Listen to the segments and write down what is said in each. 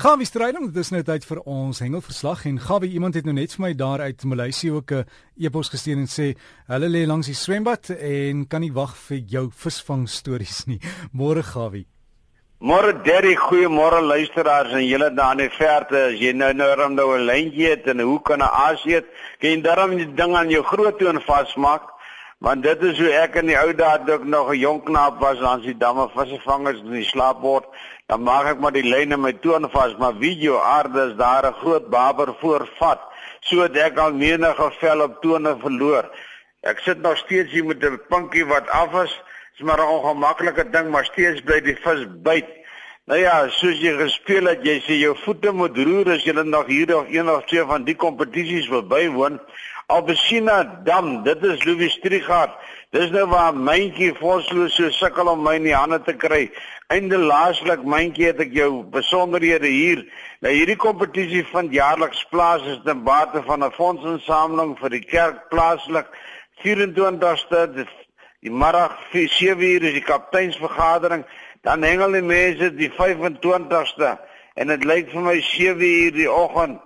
Gawie Strydom, dit is nou tyd vir ons hengelverslag en Gawie iemand het nou net vir my daar uit Maleisië ook 'n e-pos gestuur en sê hulle lê langs die swembad en kan nie wag vir jou visvang stories nie. Môre Gawie. Môre Derry, goeiemôre luisteraars en julle daar in die verte. As jy nou nou nou 'n lyntjie het en hoe kan 'n aas eet? Kan jy darm die ding aan jou groot toon vasmaak? Want dit is hoe ek in die ou dae toe ek nog 'n jong knaap was langs die damme visvangers in die slaapbord dan maak ek maar die lyne my toon vas, maar video aarde is daar 'n groot baber voorvat, sodat ek al menige vel op tone verloor. Ek sit nog steeds hier met 'n pinkie wat af is. Dis maar 'n ongemaklike ding, maar steeds bly die vis byt. Nou ja, soos jy gespeel het, jy sê jou voete moet roer as jy nog hier of een of twee van die kompetisies wil bywoon. Albesina Dam, dit is Louis Strigard. Dis nou waar myntjie Vosloo so sukkel om my in die hande te kry. Einde laaslik myntjie het ek jou besonderhede hier. Nou hierdie kompetisie vind jaarliks plaas is ten bate van 'n fondsinsameling vir die kerk plaaslik 24ste die middag 7uur is die kapteinsvergadering. Dan hengel die mense die 25ste en dit lyk vir my 7uur die oggend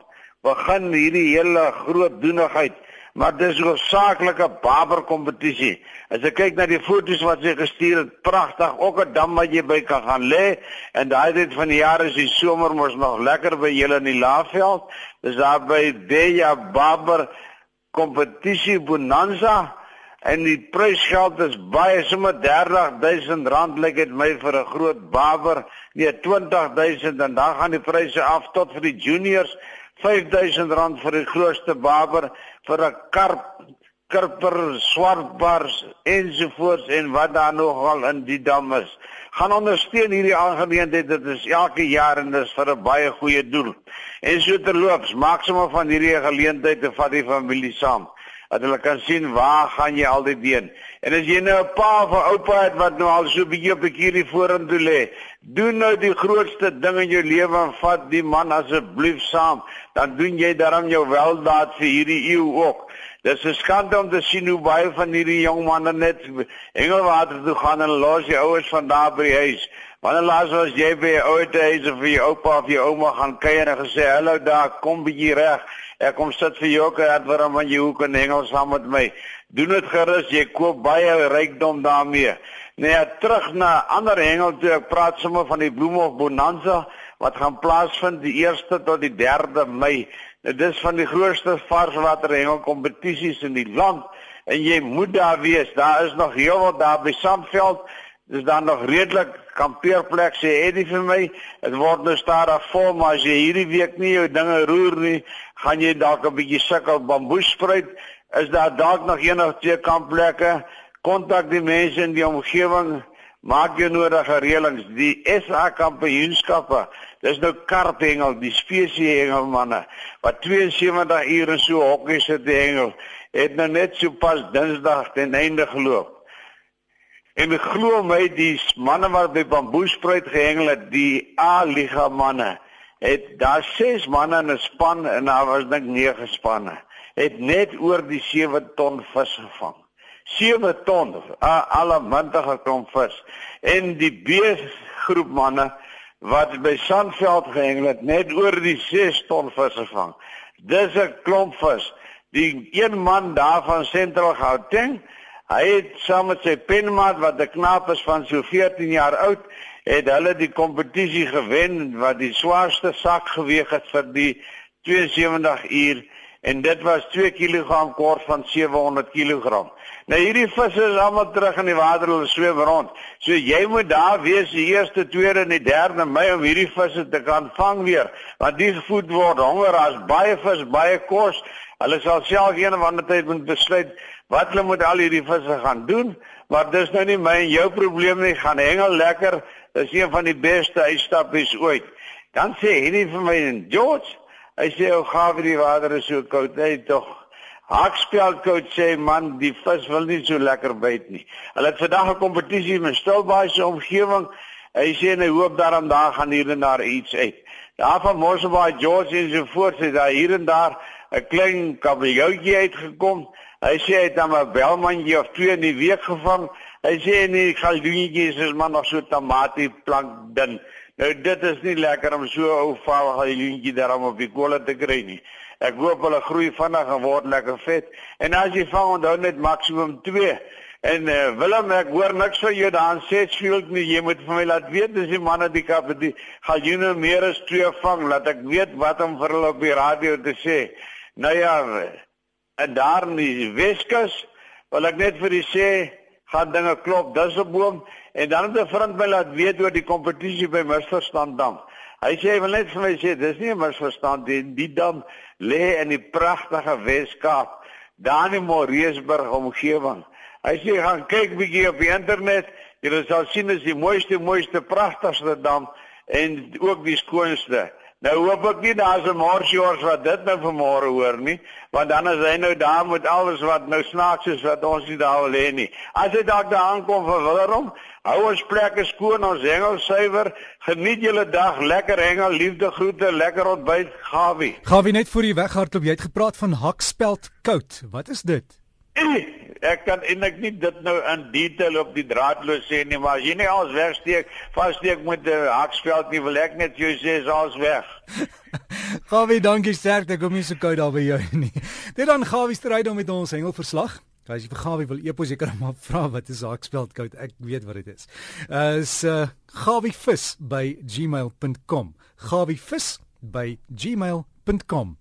begin hierdie hele groot doenigheid maar dis 'n saaklike baber kompetisie. As jy kyk na die foto's wat sy gestuur het, pragtig, ook 'n dam wat jy by kan gaan lê en daai tyd van die jaar is die somer mos nog lekker by julle in die Laagveld. Dis daar by Deja Baber kompetisie Bonanza en die prysgeld is baie sommer 30000 rand lyk dit my vir 'n groot baber. Nee, 20000 en dan gaan die pryse af tot vir die juniors R5000 vir die grootste baber vir 'n karp, karper, swartbars ensovoorts en wat daar nogal in die dam is. Gaan ondersteun hierdie aangeleentheid. Dit is elke jaar en dis vir 'n baie goeie doel. En so terloops, maak sommer van hierdie geleentheid te vat die familie saam dat hulle kan sien waar gaan jy al die been. En as jy nou 'n pa of 'n oupa het wat nou al so bietjie op die kierie vorentoe lê, doen nou die grootste ding in jou lewe en vat die man asseblief saam, dan doen jy daarom jou weldaad vir hierdie eeu ook. Dis 'n skande om te sien hoe baie van hierdie jong manne net hengelwater toe gaan en los die ouers van daar by die huis. Wanneer laas was jy by jou ouete huis of vir jou oupa of jou ouma gaan kuier en gesê, "Hallo daar, kom bietjie reg." Ek kom sit vir jou ook dat waarom van jou hoek en hengel saam met my. Doen dit gerus, jy koop baie rykdom daarmee. Nee, terug na ander hengel toe. Ek praat sommer van die Bloemhof Bonanza wat gaan plaasvind die 1ste tot die 3de Mei. Dit is van die grootste varswater hengel kompetisies in die land en jy moet daar wees. Daar is nog heel wat daar by Sandveld. Dis dan nog redelik kampeerplek sê Eddie vir my. Dit word nou stadig vol, maar as jy hierdie week nie jou dinge roer nie, gaan jy dalk 'n bietjie sukkel bamboespruit. Is daar dalk nog enige twee kampplekke? Kontak die mense in die omgewing. Maak jou nodige reëlings. Die SA kampioenskappe. Dis nou karphengel, die spesie hengelmanne wat 72 ure so hokkie sit hengel. Het nou net so pas Dinsdag ten einde geloop. En glo my die manne wat by bamboespruit gehengel het, die A-liga manne het daar ses manne in 'n span en daar was dink nege spanne het net oor die 7 ton vis gevang 7 ton alle muntige klomp vis. En die B groep manne wat by Sandveld gehengel het net oor die 6 ton vis gevang. Dis 'n klomp vis. Die een man daar van Sentral Gauteng hy het saam met sy penmaat wat 'n knaap is van so 14 jaar oud het hulle die kompetisie gewen wat die swaarste sak geweg het vir die 72 uur en dit was 2 kg kort van 700 kg. Nou hierdie visse is almal terug in die water, hulle swem rond. So jy moet daar wees die eerste, tweede en die derde Mei om hierdie visse te kan vang weer, want die gevoed word honger as baie vis, baie kos. Hulle sal self een of ander tyd moet besluit wat hulle met al hierdie visse gaan doen, maar dis nou nie my en jou probleem nie, gaan hengel lekker Dis een van die beste uitstappies ooit. Dan sê hy vir my en George, hy sê ou gawe die water is so koud, hy tog. Hakspel coach sê man, die vis wil nie so lekker byt nie. Hulle het vandag 'n kompetisie met Stilbaai se omgewing. Hy sê hy hoop daarom daar gaan hier en daar iets uit. Daar van Mosselbaai George en so voort sê daar hier en daar 'n klein kabeljoutjie uitgekom. Hy sê hy het dan 'n belmandjie of twee in die week gevang. Hy sê nee, galdoentjies is maar nog so tamatie plank dun. Nou dit is nie lekker om so ou vaal lintjie daarom op die kolle te kry nie. Ek hoop hulle groei vinnig en word lekker vet. En as jy vang onthou net maksimum 2 En uh, Willem ek hoor niks van jou daar in Sedgefield nie. Jy moet vir my laat weet dis die manne die kap die galjoene meer as twee vang. Laat ek weet wat om vir hulle op die radio te sê. Nou ja, en daar in die Weskus wil ek net vir u sê gaan dinge klop. Dis 'n boom en dan het 'n vriend my laat weet oor die kompetisie by Misverstand Dam. Hy sê hy wil net vir my sê dis nie 'n misverstand nie. Die dam lê in die pragtige Weskaap, daar in Moreesburg omgewing. As jy gaan kyk bietjie op die internet, jy sal sien dis die mooiste, mooiste, pragtigste dam en ook die skoonste. Nou hoop ek nie daar's 'n morsjors wat dit nou vanmôre hoor nie, want dan is hy nou daar met alles wat nou snaaks is wat ons nie daar wil hê nie. As hy dalk daar aankom vir Willerom, hou ons plekke skoon, ons hengel suiwer, geniet julle dag, lekker hengel, liefde groete, lekker ontbyt, Gawie. Gawie net voor jy weghardloop, jy het gepraat van hakspeld koud. Wat is dit? Ek kan eintlik nie dit nou in detail op die draadloos sê nie, maar as jy nie alles wegsteek, vassteek met 'n haksveld nie, wil ek net jou sê is alles weg. Gawie, dankie sterk. Ek kom nie so koud daar by jou nie. Dit dan Gawie stryd om met ons hengelverslag. As jy vir Gawie wil epos jy kan maar vra wat is haksveld koud. Ek weet wat dit is. Uh is uh gawivis by gmail.com. gawivis by gmail.com